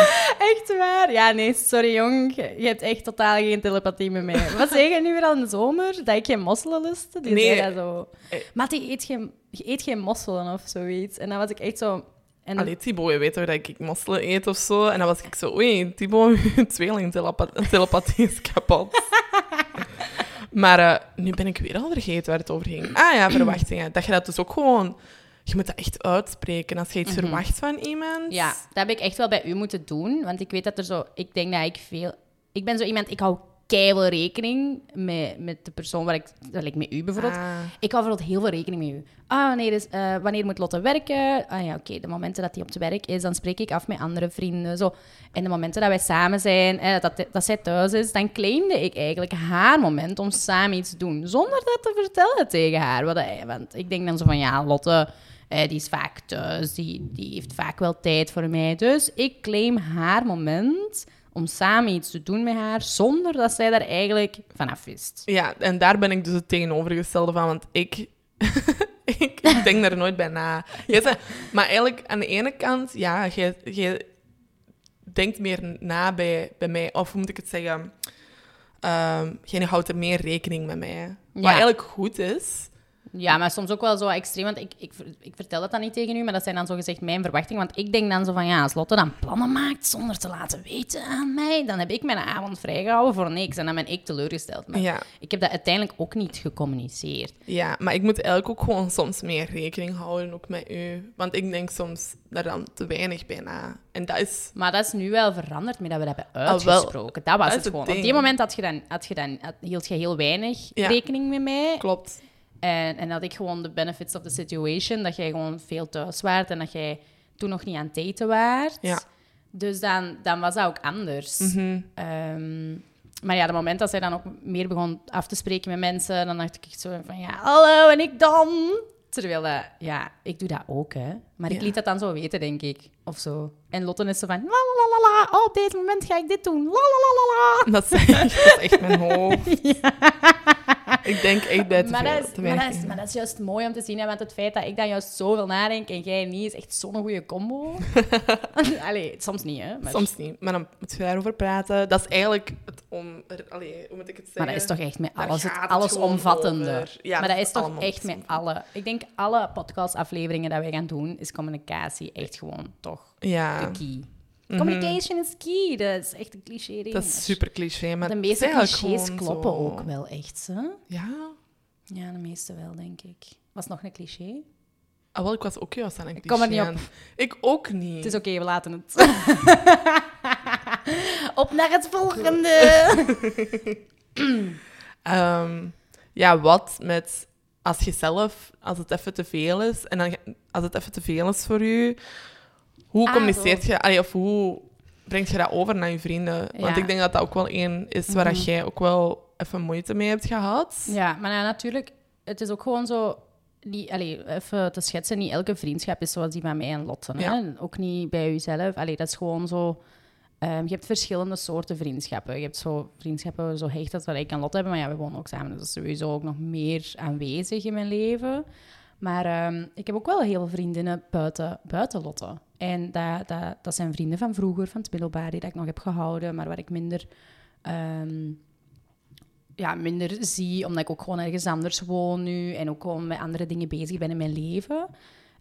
echt waar? Ja, nee, sorry jong. Je hebt echt totaal geen telepathie met mij. Wat zeg je nu weer aan de zomer? Dat ik geen mosselen lustte? Die Nee. zei dat zo. Eh. Matti, eet geen, je eet geen mosselen of zoiets. En dan was ik echt zo... En Allee, Thibaut, je weet toch dat ik mosselen eet of zo? En dan was ik zo, oei, Thibaut, je tweeling telepa- telepathie is kapot. maar eh, nu ben ik weer al vergeten waar het over ging. Ah ja, verwachtingen. Dat je dat dus ook gewoon... Je moet dat echt uitspreken als je iets verwacht van iemand. Ja, dat heb ik echt wel bij u moeten doen. Want ik weet dat er zo... Ik denk dat ik veel... Ik ben zo iemand... Ik hou keihard rekening met, met de persoon waar ik... Dat met u bijvoorbeeld. Ah. Ik hou bijvoorbeeld heel veel rekening met u. Ah, wanneer, is, eh, wanneer moet Lotte werken? Ah ja, oké. De momenten dat hij op het werk is, dan spreek ik af met andere vrienden. Zo. En de momenten dat wij samen zijn, eh, dat, dat zij thuis is, dan claimde ik eigenlijk haar moment om samen iets te doen. Zonder dat te vertellen tegen haar. Wat, hij- want ik denk dan zo van, ja, Lotte... eh, die is vaak thuis, die, die heeft vaak wel tijd voor mij. Dus ik claim haar moment om samen iets te doen met haar, zonder dat zij daar eigenlijk vanaf wist. Ja, en daar ben ik dus het tegenovergestelde van, want ik, ik, denk daar nooit bij na. Zei- maar eigenlijk, aan de ene kant, ja, jij, jij denkt meer na bij, bij mij, of hoe moet ik het zeggen? Ehm jij houdt er meer rekening met mij. Wat Ja. eigenlijk goed is. Ja, maar soms ook wel zo extreem, want ik, ik, ik vertel het dan niet tegen u, maar dat zijn dan zo gezegd mijn verwachtingen. Want ik denk dan zo van, ja, als Lotte dan plannen maakt zonder te laten weten aan mij, dan heb ik mijn avond vrijgehouden voor niks. En dan ben ik teleurgesteld. Maar Ja. ik heb dat uiteindelijk ook niet gecommuniceerd. Ja, maar ik moet eigenlijk ook gewoon soms meer rekening houden, ook met u. Want ik denk soms daar dan te weinig bij na. En dat is... Maar dat is nu wel veranderd met dat we dat hebben Ah, uitgesproken. dat was Dat het het gewoon. Op die moment had je dan, had je dan, had- hield je heel weinig Ja. rekening met mij. Klopt. En, en had ik gewoon de benefits of the situation, dat jij gewoon veel thuis waart en dat jij toen nog niet aan het eten waart. Ja. Dus dan, dan was dat ook anders. Mhm. Ehm, maar ja, het moment dat zij dan ook meer begon af te spreken met mensen, dan dacht ik echt zo van, ja, hallo, en ik dan? Terwijl, dat, ja, ik doe dat ook, hè. Maar ik Ja. liet dat dan zo weten, denk ik, of zo. En Lotte is zo van, la la la la, op dit moment ga ik dit doen, la la la la la. Dat is, echt, dat is echt mijn hoofd. Ik denk echt bij te Maar dat, is, maar, dat is, maar dat is juist mooi om te zien, hè, want het feit dat ik dan juist zoveel nadenk en jij niet, is echt zo'n goede combo. Allee, soms niet, hè. Maar, Soms niet, maar dan moet je daarover praten. Dat is eigenlijk het om... Allee, hoe moet ik het zeggen? maar dat is toch echt met alles, het gewoon over. Ja, maar dat is toch echt met alle... Ik denk alle podcastafleveringen dat wij gaan doen, is communicatie echt gewoon toch Ja, de key. Communication is key. Dat is echt een cliché ding. dat is super cliché, maar De meeste clichés kloppen zo. ook wel echt, hè? Ja? Ja, de meeste wel, denk ik. Was nog een cliché? Ah, wel, ik was ook juist aan een Ik kom er niet cliché aan. Ik ook niet. Het is oké, we laten het. Op naar het volgende. Ehm, ja, wat met... Als je zelf... Als het even te veel is, en dan, als het even te veel is voor je, hoe Ah, communiceert je... Allee, of hoe brengt je dat over naar je vrienden? Want Ja. Ik denk dat dat ook wel één is waar dat jij ook wel even moeite mee hebt gehad. Ja, maar ja, natuurlijk, het is ook gewoon zo... Niet, allee, even te schetsen, niet elke vriendschap is zoals die van mij en Lotte. Hè? Ja. Ook niet bij jezelf. Allee, dat is gewoon zo... ehm, je hebt verschillende soorten vriendschappen. Je hebt zo vriendschappen zo hecht als wat ik en Lotte hebben, maar ja, we wonen ook samen. Dus dat is sowieso ook nog meer aanwezig in mijn leven. Maar ehm, ik heb ook wel heel veel vriendinnen buiten, buiten Lotte. En dat, dat, dat zijn vrienden van vroeger, van het middelbaar, die dat ik nog heb gehouden, maar waar ik minder, ehm, ja, minder zie, omdat ik ook gewoon ergens anders woon nu en ook gewoon met andere dingen bezig ben in mijn leven.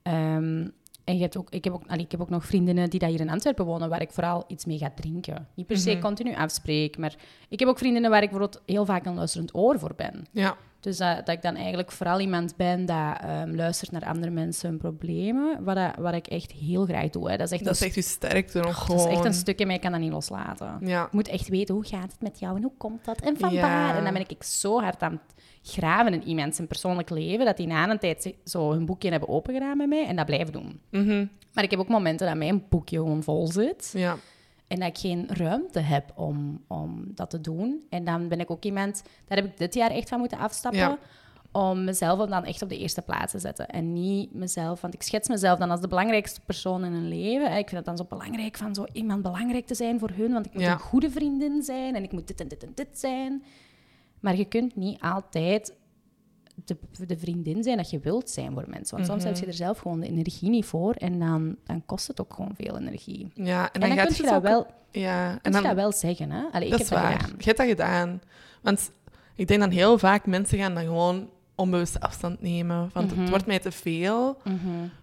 Ehm, en je hebt ook, ik, heb ook, allee, ik heb ook nog vriendinnen die dat hier in Antwerpen wonen, waar ik vooral iets mee ga drinken. Niet per se continu afspreek, maar ik heb ook vriendinnen waar ik bijvoorbeeld heel vaak een luisterend oor voor ben. Ja. Dus dat, dat ik dan eigenlijk vooral iemand ben dat ehm, luistert naar andere mensen hun problemen, wat, dat- wat ik echt heel graag doe. Hè. Dat is echt, Dat is echt sterkte nog dat is echt een stukje, maar ik kan dat niet loslaten. Ja. Ik moet echt weten, hoe gaat het met jou en hoe komt dat en van Ja. waar? En dan ben ik zo hard aan het graven in iemand zijn persoonlijk leven, dat die na een tijd zo hun boekje hebben opengedaan met mij en dat blijven doen. Mhm. Maar ik heb ook momenten dat mijn boekje gewoon vol zit. Ja. En dat ik geen ruimte heb om, om dat te doen. En dan ben ik ook iemand, daar heb ik dit jaar echt van moeten afstappen. Ja. Om mezelf dan echt op de eerste plaats te zetten. En niet mezelf, want ik schets mezelf dan als de belangrijkste persoon in hun leven. Ik vind het dan zo belangrijk van zo iemand belangrijk te zijn voor hun. Want ik moet Ja. een goede vriendin zijn en ik moet dit en dit en dit zijn. Maar je kunt niet altijd de, de vriendin zijn dat je wilt zijn voor mensen. Want soms Mhm. heb je er zelf gewoon de energie niet voor. En dan, dan kost het ook gewoon veel energie. ja. En dan, gaat kun je dat ook- wel, Ja. En je dat wel zeggen. Hè? Allee, ik dat heb is dat waar. gedaan. Je hebt dat gedaan. Want ik denk dan heel vaak mensen gaan dan gewoon onbewust afstand nemen. Want Mhm. het wordt mij te veel. Mhm.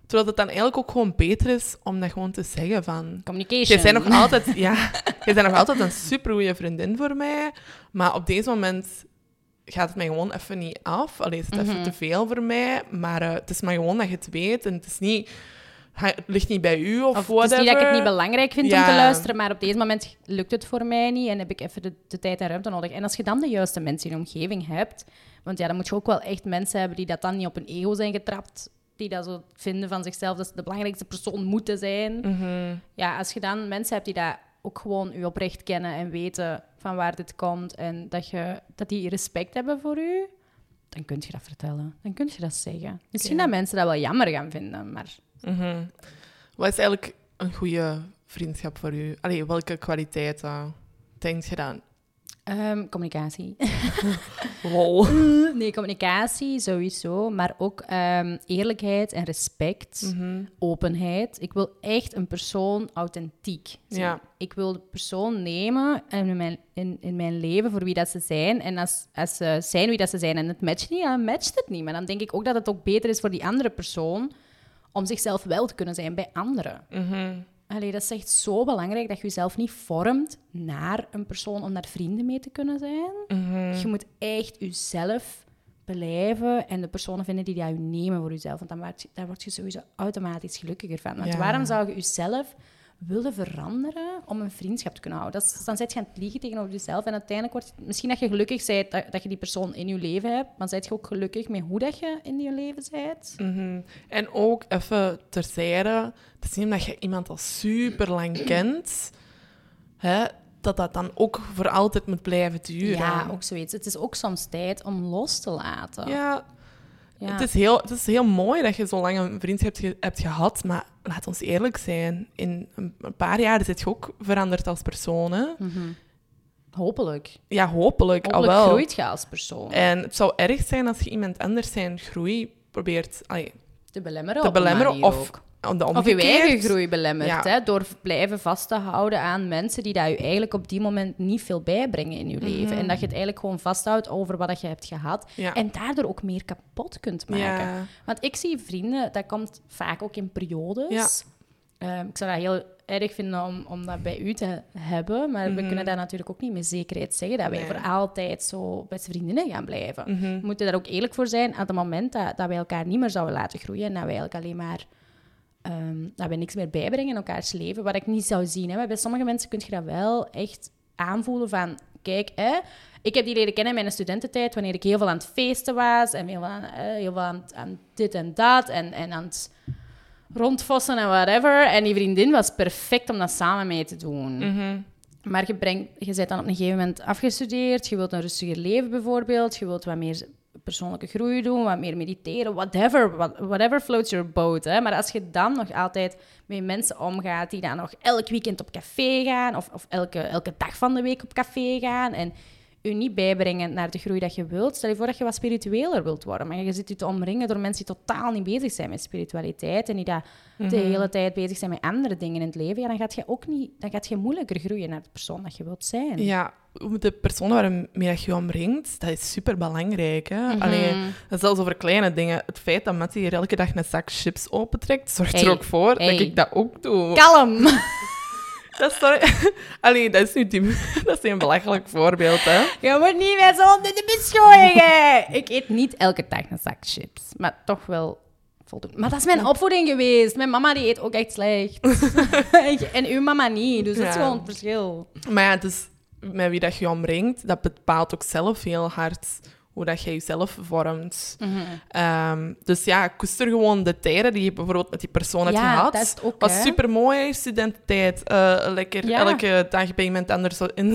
Terwijl het dan eigenlijk ook gewoon beter is om dat gewoon te zeggen van... Communication. Jij bent nog altijd, ja, jij bent nog altijd een supergoeie vriendin voor mij. Maar op deze moment gaat het mij gewoon even niet af. Allee, is het even Mhm. te veel voor mij. Maar eh, het is maar gewoon dat je het weet. En het is niet... Het ligt niet bij u of, Of het is whatever. niet dat ik het niet belangrijk vind om te luisteren, maar op deze moment lukt het voor mij niet en heb ik even de, de tijd en ruimte nodig. En als je dan de juiste mensen in je omgeving hebt, want ja, dan moet je ook wel echt mensen hebben die dat dan niet op hun ego zijn getrapt, die dat zo vinden van zichzelf, dat ze de belangrijkste persoon moeten zijn. Mhm. Ja, als je dan mensen hebt die dat ook gewoon u oprecht kennen en weten van waar dit komt en dat, je, dat die respect hebben voor u, dan kun je dat vertellen. Dan kun je dat zeggen. Misschien dat mensen dat wel jammer gaan vinden, maar Mhm. Wat is eigenlijk een goede vriendschap voor u? Allee, welke kwaliteiten denk je dan? Ehm, communicatie. Lol. Nee, communicatie sowieso, maar ook ehm, eerlijkheid en respect, Mhm. openheid. Ik wil echt een persoon authentiek zien. Ja. Ik wil de persoon nemen en in mijn, in, in mijn leven voor wie dat ze zijn. En als, als ze zijn wie dat ze zijn en het matcht niet, dan matcht het niet. Maar dan denk ik ook dat het ook beter is voor die andere persoon om zichzelf wel te kunnen zijn bij anderen. Mhm. Allee, dat is echt zo belangrijk dat je jezelf niet vormt naar een persoon om daar vrienden mee te kunnen zijn. Mhm. Je moet echt jezelf blijven en de personen vinden die dat je nemen voor jezelf. Want dan word je, daar word je sowieso automatisch gelukkiger van. Want Ja. waarom zou je jezelf willen veranderen om een vriendschap te kunnen houden? Dat is, dan zit je aan het liegen tegenover jezelf. En uiteindelijk wordt het misschien dat je gelukkig bent dat, dat je die persoon in je leven hebt, maar zit je ook gelukkig met hoe dat je in je leven bent? Mhm. En ook even terzijde, te zien dat je iemand al super lang kent, hè, dat dat dan ook voor altijd moet blijven duren. Ja, ook zoiets. Het is ook soms tijd om los te laten. Ja, Ja. Het, is heel, het is heel mooi dat je zo lang een vriendschap hebt, ge- hebt gehad, maar laat ons eerlijk zijn. In een een paar jaar zit je ook veranderd als persoon. Hè? Mhm. Hopelijk. Ja, hopelijk, Hopelijk wel. groeit je als persoon. En het zou erg zijn als je iemand anders zijn groei probeert allee, te belemmeren te belemmeren of ook. De Of je eigen groei belemmert, Ja. hè, door blijven vast te houden aan mensen die dat je eigenlijk op die moment niet veel bijbrengen in je leven. En dat je het eigenlijk gewoon vasthoudt over wat dat je hebt gehad. Mhm. Ja. En daardoor ook meer kapot kunt maken. Ja. Want ik zie vrienden, dat komt vaak ook in periodes. Ehm, ik zou dat heel erg vinden om, om dat bij u te hebben. Maar we kunnen dat natuurlijk ook niet met zekerheid zeggen. Dat wij Mhm. Nee. voor altijd zo beste vriendinnen gaan blijven. Mhm. We moeten daar ook eerlijk voor zijn. Aan het moment dat, dat wij elkaar niet meer zouden laten groeien. En dat wij eigenlijk alleen maar... ehm, dat wij niks meer bijbrengen in elkaars leven. Wat ik niet zou zien. Hè. Maar bij sommige mensen kun je dat wel echt aanvoelen van... Kijk, hè, ik heb die leren kennen in mijn studententijd, wanneer ik heel veel aan het feesten was. En heel veel aan, heel veel aan, aan dit en dat. En, en aan het rondvossen en whatever. En die vriendin was perfect om dat samen mee te doen. Mhm. Maar je, brengt, je bent dan op een gegeven moment afgestudeerd. Je wilt een rustiger leven bijvoorbeeld. Je wilt wat meer persoonlijke groei doen, wat meer mediteren, whatever. what- whatever floats your boat. Hè. Maar als je dan nog altijd met mensen omgaat die dan nog elk weekend op café gaan of, of elke, elke dag van de week op café gaan en u niet bijbrengen naar de groei dat je wilt. Stel je voor dat je wat spiritueler wilt worden, maar je zit je te omringen door mensen die totaal niet bezig zijn met spiritualiteit en die dat de hele tijd bezig zijn met andere dingen in het leven. Ja, dan gaat je ook niet, dan gaat je moeilijker groeien naar de persoon dat je wilt zijn. Ja, de persoon waarmee je je omringt, dat is super belangrijk. Hè? Mhm. Allee, zelfs over kleine dingen. Het feit dat Mattie hier elke dag een zak chips opentrekt, zorgt Hey, er ook voor hey. dat ik dat ook doe. Kalm! Dat is toch... Allee, dat is nu die... Dat is een belachelijk voorbeeld, hè. Je moet niet meer zo onder de beschooien. ik eet niet elke dag een zak chips, maar toch wel voldoende. Maar dat is mijn opvoeding geweest. Mijn mama die eet ook echt slecht. en uw mama niet, dus dat is Ja. gewoon het verschil. Maar ja, dus met wie dat je omringt, dat bepaalt ook zelf heel hard hoe dat je jezelf vormt. Mhm. Ehm, dus ja, koester gewoon de tijden die je bijvoorbeeld met die persoon hebt Ja, gehad. dat is het ook, was super mooi, studententijd. Eh, lekker Ja. elke dag bij iemand anders zo in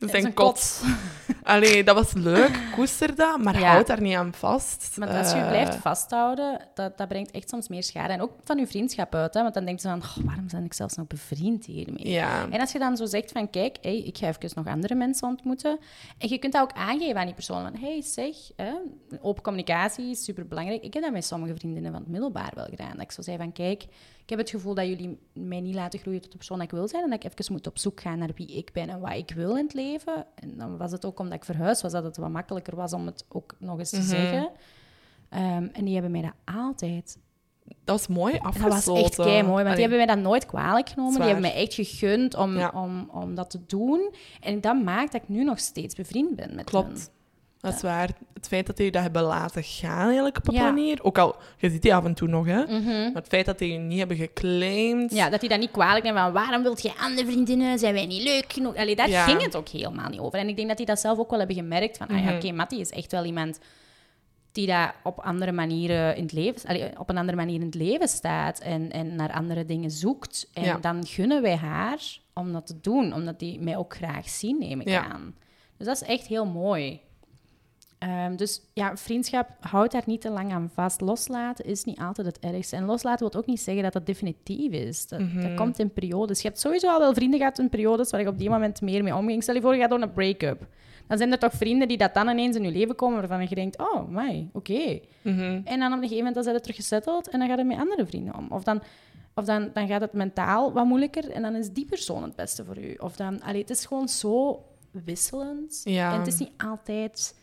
zijn, in kot. Allee, dat was leuk, koester dat, maar Ja. houd daar niet aan vast. Want als je je Eh, blijft vasthouden, dat, dat brengt echt soms meer schade. En ook van je vriendschap uit, hè? want dan denk je van, "Oh, waarom ben ik zelfs nog bevriend hiermee? En als je dan zo zegt van, kijk, hey, ik ga even nog andere mensen ontmoeten. En je kunt dat ook aangeven aan die persoon. Van, hey, zeg, hè, open communicatie is superbelangrijk. Ik heb dat met sommige vriendinnen van het middelbaar wel gedaan. Dat ik zo zei van, kijk, ik heb het gevoel dat jullie mij niet laten groeien tot de persoon dat ik wil zijn. En dat ik even moet op zoek gaan naar wie ik ben en wat ik wil in het leven. En dan was het ook omdat ik verhuisd was, dat het wat makkelijker was om het ook nog eens te Mhm. zeggen. Ehm, en die hebben mij dat altijd Dat was mooi dat afgesloten. was echt kei mooi, want Allee, die hebben mij dat nooit kwalijk genomen. Die hebben mij echt gegund om, Ja. om, om dat te doen. En dat maakt dat ik nu nog steeds bevriend ben met hen. Dat is waar. Het feit dat die dat hebben laten gaan, eigenlijk op een Ja. manier. Ook al, je ziet die af en toe nog, hè. Mhm. Maar het feit dat die je niet hebben geclaimd. Ja, dat die dat niet kwalijk nemen van waarom wilt je andere vriendinnen? Zijn wij niet leuk genoeg? Allee, daar Ja. ging het ook helemaal niet over. En ik denk dat die dat zelf ook wel hebben gemerkt. Van, ah Mhm. oké, Mattie is echt wel iemand die daar op andere manieren in het leven, allee, op een andere manier in het leven staat en, en naar andere dingen zoekt. En dan gunnen wij haar om dat te doen, omdat die mij ook graag zien, neem ik aan. Dus dat is echt heel mooi. Ehm, dus ja, vriendschap, houd daar niet te lang aan vast. Loslaten is niet altijd het ergste. En loslaten wil ook niet zeggen dat dat definitief is. Dat, Mhm. dat komt in periodes. Je hebt sowieso al wel vrienden gehad in periodes waar ik op die moment meer mee omging. Stel je voor, je gaat door een break-up. Dan zijn er toch vrienden die dat dan ineens in je leven komen waarvan je denkt, oh, my, oké. Mhm. En dan op een gegeven moment dan zijn ze terug gesetteld en dan gaat het met andere vrienden om. Of dan, of dan, dan gaat het mentaal wat moeilijker en dan is die persoon het beste voor u. Of dan, allee, het is gewoon zo wisselend. Ja. En het is niet altijd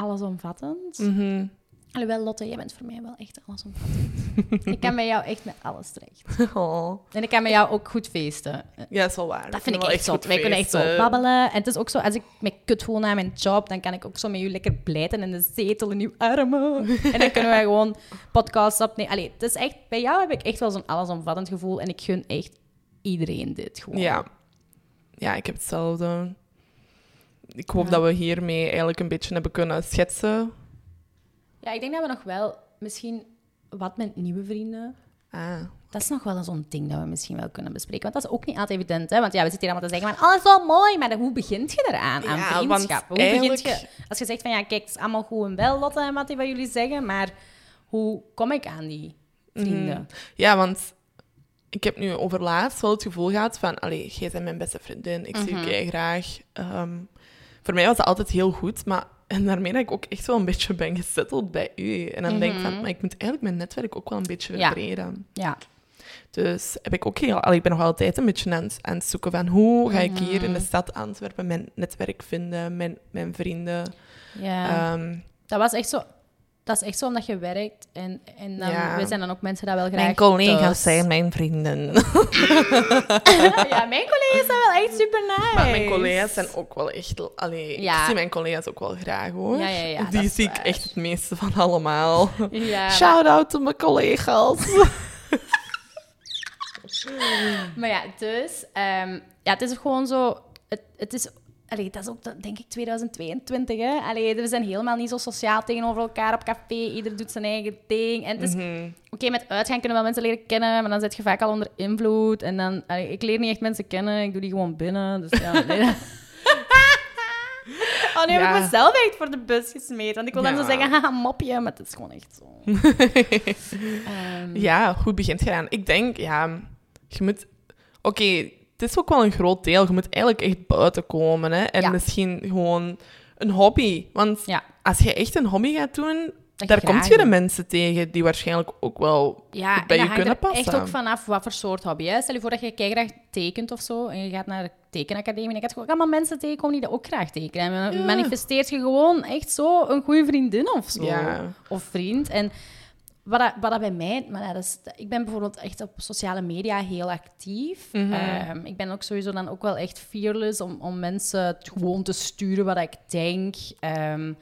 allesomvattend. Mhm. Alhoewel, Lotte, jij bent voor mij wel echt allesomvattend. ik kan bij jou echt met alles terecht. Oh. En ik kan met jou ook goed feesten. Ja, dat is wel waar. Dat vind ik echt zo. Wij kunnen echt zo babbelen. En het is ook zo, als ik me kut voel na mijn job, dan kan ik ook zo met u lekker blijten in de zetel in uw armen. en dan kunnen wij gewoon podcasts opnemen. Allee, het is echt, bij jou heb ik echt wel zo'n allesomvattend gevoel. En ik gun echt iedereen dit gewoon. Ja. Ja, ik heb hetzelfde. Ik hoop Ja. dat we hiermee eigenlijk een beetje hebben kunnen schetsen. Ja, ik denk dat we nog wel misschien wat met nieuwe vrienden. Ah. Dat is nog wel zo'n ding dat we misschien wel kunnen bespreken. Want dat is ook niet altijd evident. Hè? Want ja, we zitten hier allemaal te zeggen van, oh, is wel mooi. Maar hoe begint je eraan, aan Ja, vriendschap? Hoe begint je... Als je zegt van, ja, kijk, het is allemaal goed en wel, Lotte en Mattie, wat jullie zeggen. Maar hoe kom ik aan die vrienden? Mhm. Ja, want ik heb nu over laatst wel het gevoel gehad van... Allee, jij bent mijn beste vriendin. Ik zie Mhm. je graag. Ehm, voor mij was dat altijd heel goed, maar... En daarmee dat ik ook echt wel een beetje ben gesetteld bij u. En dan denk ik van, Mhm. maar ik moet eigenlijk mijn netwerk ook wel een beetje Ja. verbreden. Ja. Dus heb ik ook heel... allee, ik ben nog altijd een beetje aan, het- aan het zoeken van... Hoe ga ik hier in de Mhm. stad Antwerpen mijn netwerk vinden, mijn, mijn vrienden... ja. Ehm, dat was echt zo... Dat is echt zo omdat je werkt. En, en dan, Ja. wij zijn dan ook mensen dat wel graag mijn collega's thuis- zijn mijn vrienden. ja, mijn collega's zijn wel echt super nice. Maar mijn collega's zijn ook wel echt... Allee, Ja. Ik zie mijn collega's ook wel graag, hoor. Ja, Die zie ik waar. echt het meeste van allemaal. Shout-out to mijn collega's. Maar ja, dus... ehm, ja, het is gewoon zo... Het, het is... Allee, dat is ook, denk ik, 2022, hè. Allee, we zijn helemaal niet zo sociaal tegenover elkaar op café. Ieder doet zijn eigen ding. En. Mhm. Oké, met uitgaan kunnen we wel mensen leren kennen, maar dan zit je vaak al onder invloed. En dan... allee, ik leer niet echt mensen kennen, ik doe die gewoon binnen. Dus ja, nee. Oh, nu heb ik mezelf echt voor de bus gesmeed. Want ik wil dan zo zeggen, haha, mopje, maar het is gewoon echt zo. Ehm, ja, hoe begint je aan? Ik denk, ja, je moet... Oké, het is ook wel een groot deel. Je moet eigenlijk echt buiten komen, hè. En Ja. misschien gewoon een hobby. Want Ja. als je echt een hobby gaat doen, Dat daar kom je de mensen tegen die waarschijnlijk ook wel Ja, bij en je kunnen er passen. echt ook vanaf wat voor soort hobby. Hè? Stel je voor dat je graag tekent of zo, en je gaat naar de tekenacademie, en je gaat gewoon allemaal mensen tegenkomen die dat ook graag tekenen. En manifesteert je gewoon echt zo een goede vriendin of zo. Of vriend. En wat, dat, wat dat bij mij... Maar dat is, ik ben bijvoorbeeld echt op sociale media heel actief. Mhm. Ehm, ik ben ook sowieso dan ook wel echt fearless om, om mensen gewoon te sturen wat ik denk. Ehm,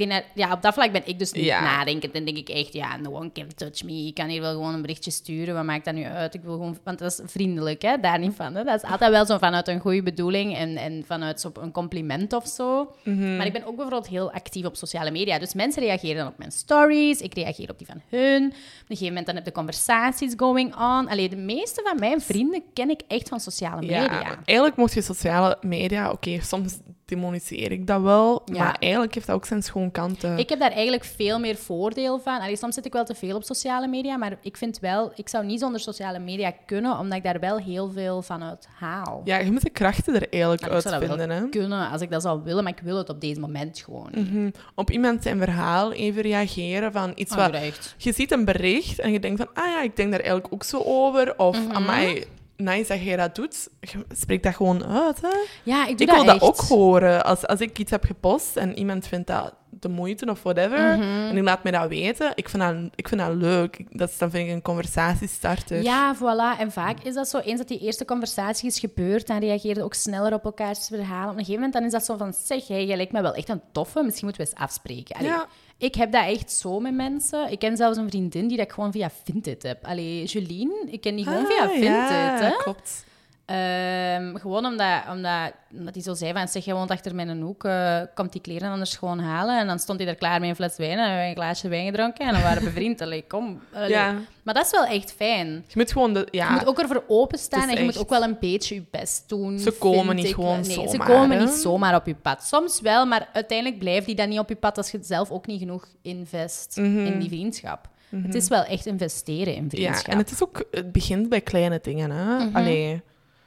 ik denk dat, ja, op dat vlak ben ik dus niet Ja. nadenkend. Dan denk ik echt, ja, no one can touch me. Ik kan hier wel gewoon een berichtje sturen. Wat maakt dat nu uit? Ik wil gewoon... Want dat is vriendelijk, hè? Daar niet van. Hè? Dat is altijd wel zo vanuit een goede bedoeling en, en vanuit zo een compliment of zo. Mhm. Maar ik ben ook bijvoorbeeld heel actief op sociale media. Dus mensen reageren dan op mijn stories. Ik reageer op die van hun. Op een gegeven moment dan heb je conversaties going on. Allee, de meeste van mijn vrienden ken ik echt van sociale media. Ja, eigenlijk moet je sociale media... Oké, soms demoniseer ik dat wel, Ja. maar eigenlijk heeft dat ook zijn schoon kanten. Ik heb daar eigenlijk veel meer voordeel van. Allee, soms zit ik wel te veel op sociale media, maar ik vind wel... Ik zou niet zonder sociale media kunnen, omdat ik daar wel heel veel van uit haal. Ja, je moet de krachten er eigenlijk Maar ik zou dat hè. kunnen als ik dat zou willen, maar ik wil het op deze moment gewoon niet. Mhm. Op iemand zijn verhaal even reageren van iets Oh, wat... Je ziet een bericht en je denkt van, ah ja, ik denk daar eigenlijk ook zo over. Of, Mhm. amai, nice dat jij dat doet. Je spreekt dat gewoon uit, hè. Ja, ik doe Ik wil dat ook horen. Als, als ik iets heb gepost en iemand vindt dat de moeite of whatever, Mhm. en die laat mij dat weten, ik vind dat, ik vind dat leuk. Ik- Dat is, dan vind ik een conversatiestarter. Ja, voilà. En vaak is dat zo, eens dat die eerste conversatie is gebeurd, dan reageer je ook sneller op elkaars verhalen. Op een gegeven moment dan is dat zo van, zeg, jij, jij lijkt me wel echt een toffe, misschien moeten we eens afspreken. Allee, Ja. Ik heb dat echt zo met mensen. Ik ken zelfs een vriendin die dat ik gewoon via Vinted heb. Allee, Jolien, ik ken die gewoon via Ah, Vinted, ja, hè. klopt. Ehm, gewoon omdat, omdat, omdat hij zo zei van, zeg, je woont achter mijn hoek, eh, komt die kleren anders gewoon halen. En dan stond hij er klaar met een fles wijn en hebben we een glaasje wijn gedronken en dan waren we bevriend. Allee, kom. Allee. Ja. Maar dat is wel echt fijn. Je moet gewoon de... Ja, Je moet ook ervoor openstaan en je moet ook wel een beetje je best doen. Ze komen niet ik. gewoon nee, Ze zomaar, komen hè? niet zomaar op je pad. Soms wel, maar uiteindelijk blijft die dan niet op je pad als je zelf ook niet genoeg invest in die vriendschap. Het is wel echt investeren in Mhm. ja, vriendschap. en het is ook... Het begint bij kleine dingen, hè. Mhm. Allee,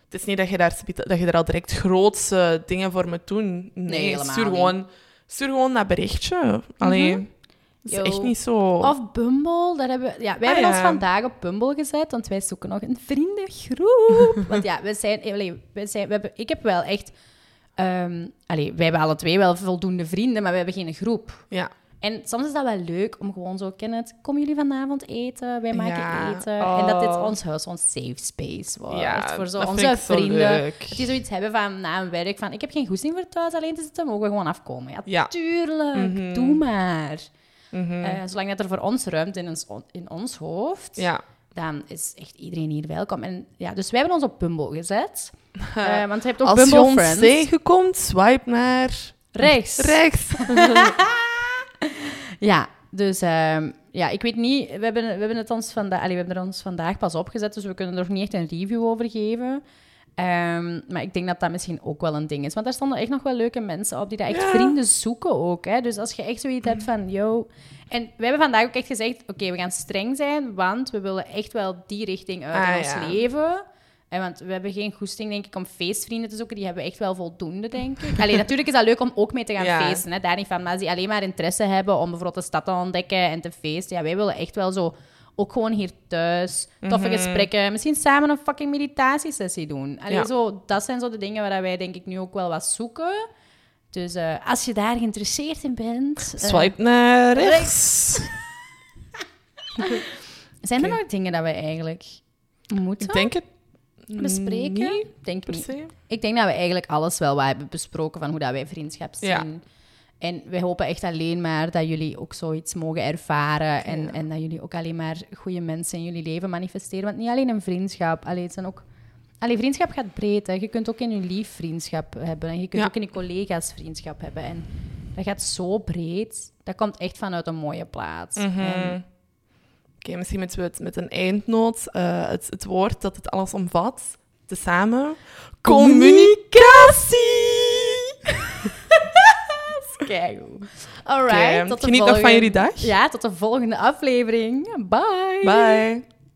het is niet dat je daar, dat je daar al direct grootse dingen voor moet doen. Nee, Nee, helemaal stuur, niet. gewoon, stuur gewoon dat berichtje. Allee, het is Yo. echt niet zo... Of Bumble, daar hebben we, ja, wij Ah, hebben ons vandaag op Bumble gezet, want wij zoeken nog een vriendengroep. want ja, we zijn, allee, we zijn, we hebben, ik heb wel echt, ehm allee, wij hebben alle twee wel voldoende vrienden, maar we hebben geen groep. Ja. En soms is dat wel leuk om gewoon zo, ken het, komen jullie vanavond eten? Wij maken Ja. eten. En dat dit Oh. ons huis, ons safe space wordt. Ja, voor zo onze zo vrienden. Dat die zoiets hebben van, na een werk, van ik heb geen goesting voor thuis alleen te zitten, mogen we gewoon afkomen. Ja, Ja. tuurlijk, Mhm. doe maar. Mhm. Eh, zolang dat er voor ons ruimte in ons, in ons hoofd, ja. dan is echt iedereen hier welkom. En ja, dus wij hebben ons op Bumble gezet. Eh, want je hebt ook Als je Bumble ons Friends. tegenkomt, swipe naar... Rechts. Rechts. Ja, dus ehm, ja, ik weet niet. We hebben, we hebben het ons vandaag, we hebben er ons vandaag pas opgezet, dus we kunnen er nog niet echt een review over geven. Ehm, maar ik denk dat dat misschien ook wel een ding is. Want daar stonden echt nog wel leuke mensen op die daar echt Ja. vrienden zoeken ook. Hè? Dus als je echt zoiets hebt van, yo... En wij hebben vandaag ook echt gezegd, oké, we gaan streng zijn, want we willen echt wel die richting uit Ah, in ons ja. leven. En want we hebben geen goesting, denk ik, om feestvrienden te zoeken. Die hebben we echt wel voldoende, denk ik. Alleen natuurlijk is dat leuk om ook mee te gaan Ja. feesten. Hè? Daar niet van. Maar als die alleen maar interesse hebben om bijvoorbeeld de stad te ontdekken en te feesten. Ja, wij willen echt wel zo... Ook gewoon hier thuis, toffe Mhm. gesprekken. Misschien samen een fucking meditatiesessie doen. Allee, Ja. zo, dat zijn zo de dingen waar wij denk ik nu ook wel wat zoeken. Dus eh, als je daar geïnteresseerd in bent... eh, Swipe naar rechts. zijn er nog dingen dat wij eigenlijk moeten Ik denk het bespreken? niet denk per niet. se. Ik denk dat we eigenlijk alles wel wat hebben besproken van hoe dat wij vriendschap zien. Ja. En wij hopen echt alleen maar dat jullie ook zoiets mogen ervaren. En, Ja. en dat jullie ook alleen maar goede mensen in jullie leven manifesteren. Want niet alleen een vriendschap. Allee, het zijn ook... Allee, vriendschap gaat breed. Hè. Je kunt ook in je lief vriendschap hebben. En je kunt Ja. ook in je collega's vriendschap hebben. En dat gaat zo breed. Dat komt echt vanuit een mooie plaats. Mhm. En- Misschien moeten we het met een eindnoot, eh, het, het woord dat het alles omvat, tezamen. Communicatie! Keigoed. All right. Oké, tot de Geniet nog van jullie dag. Ja, tot de volgende aflevering. Bye. Bye.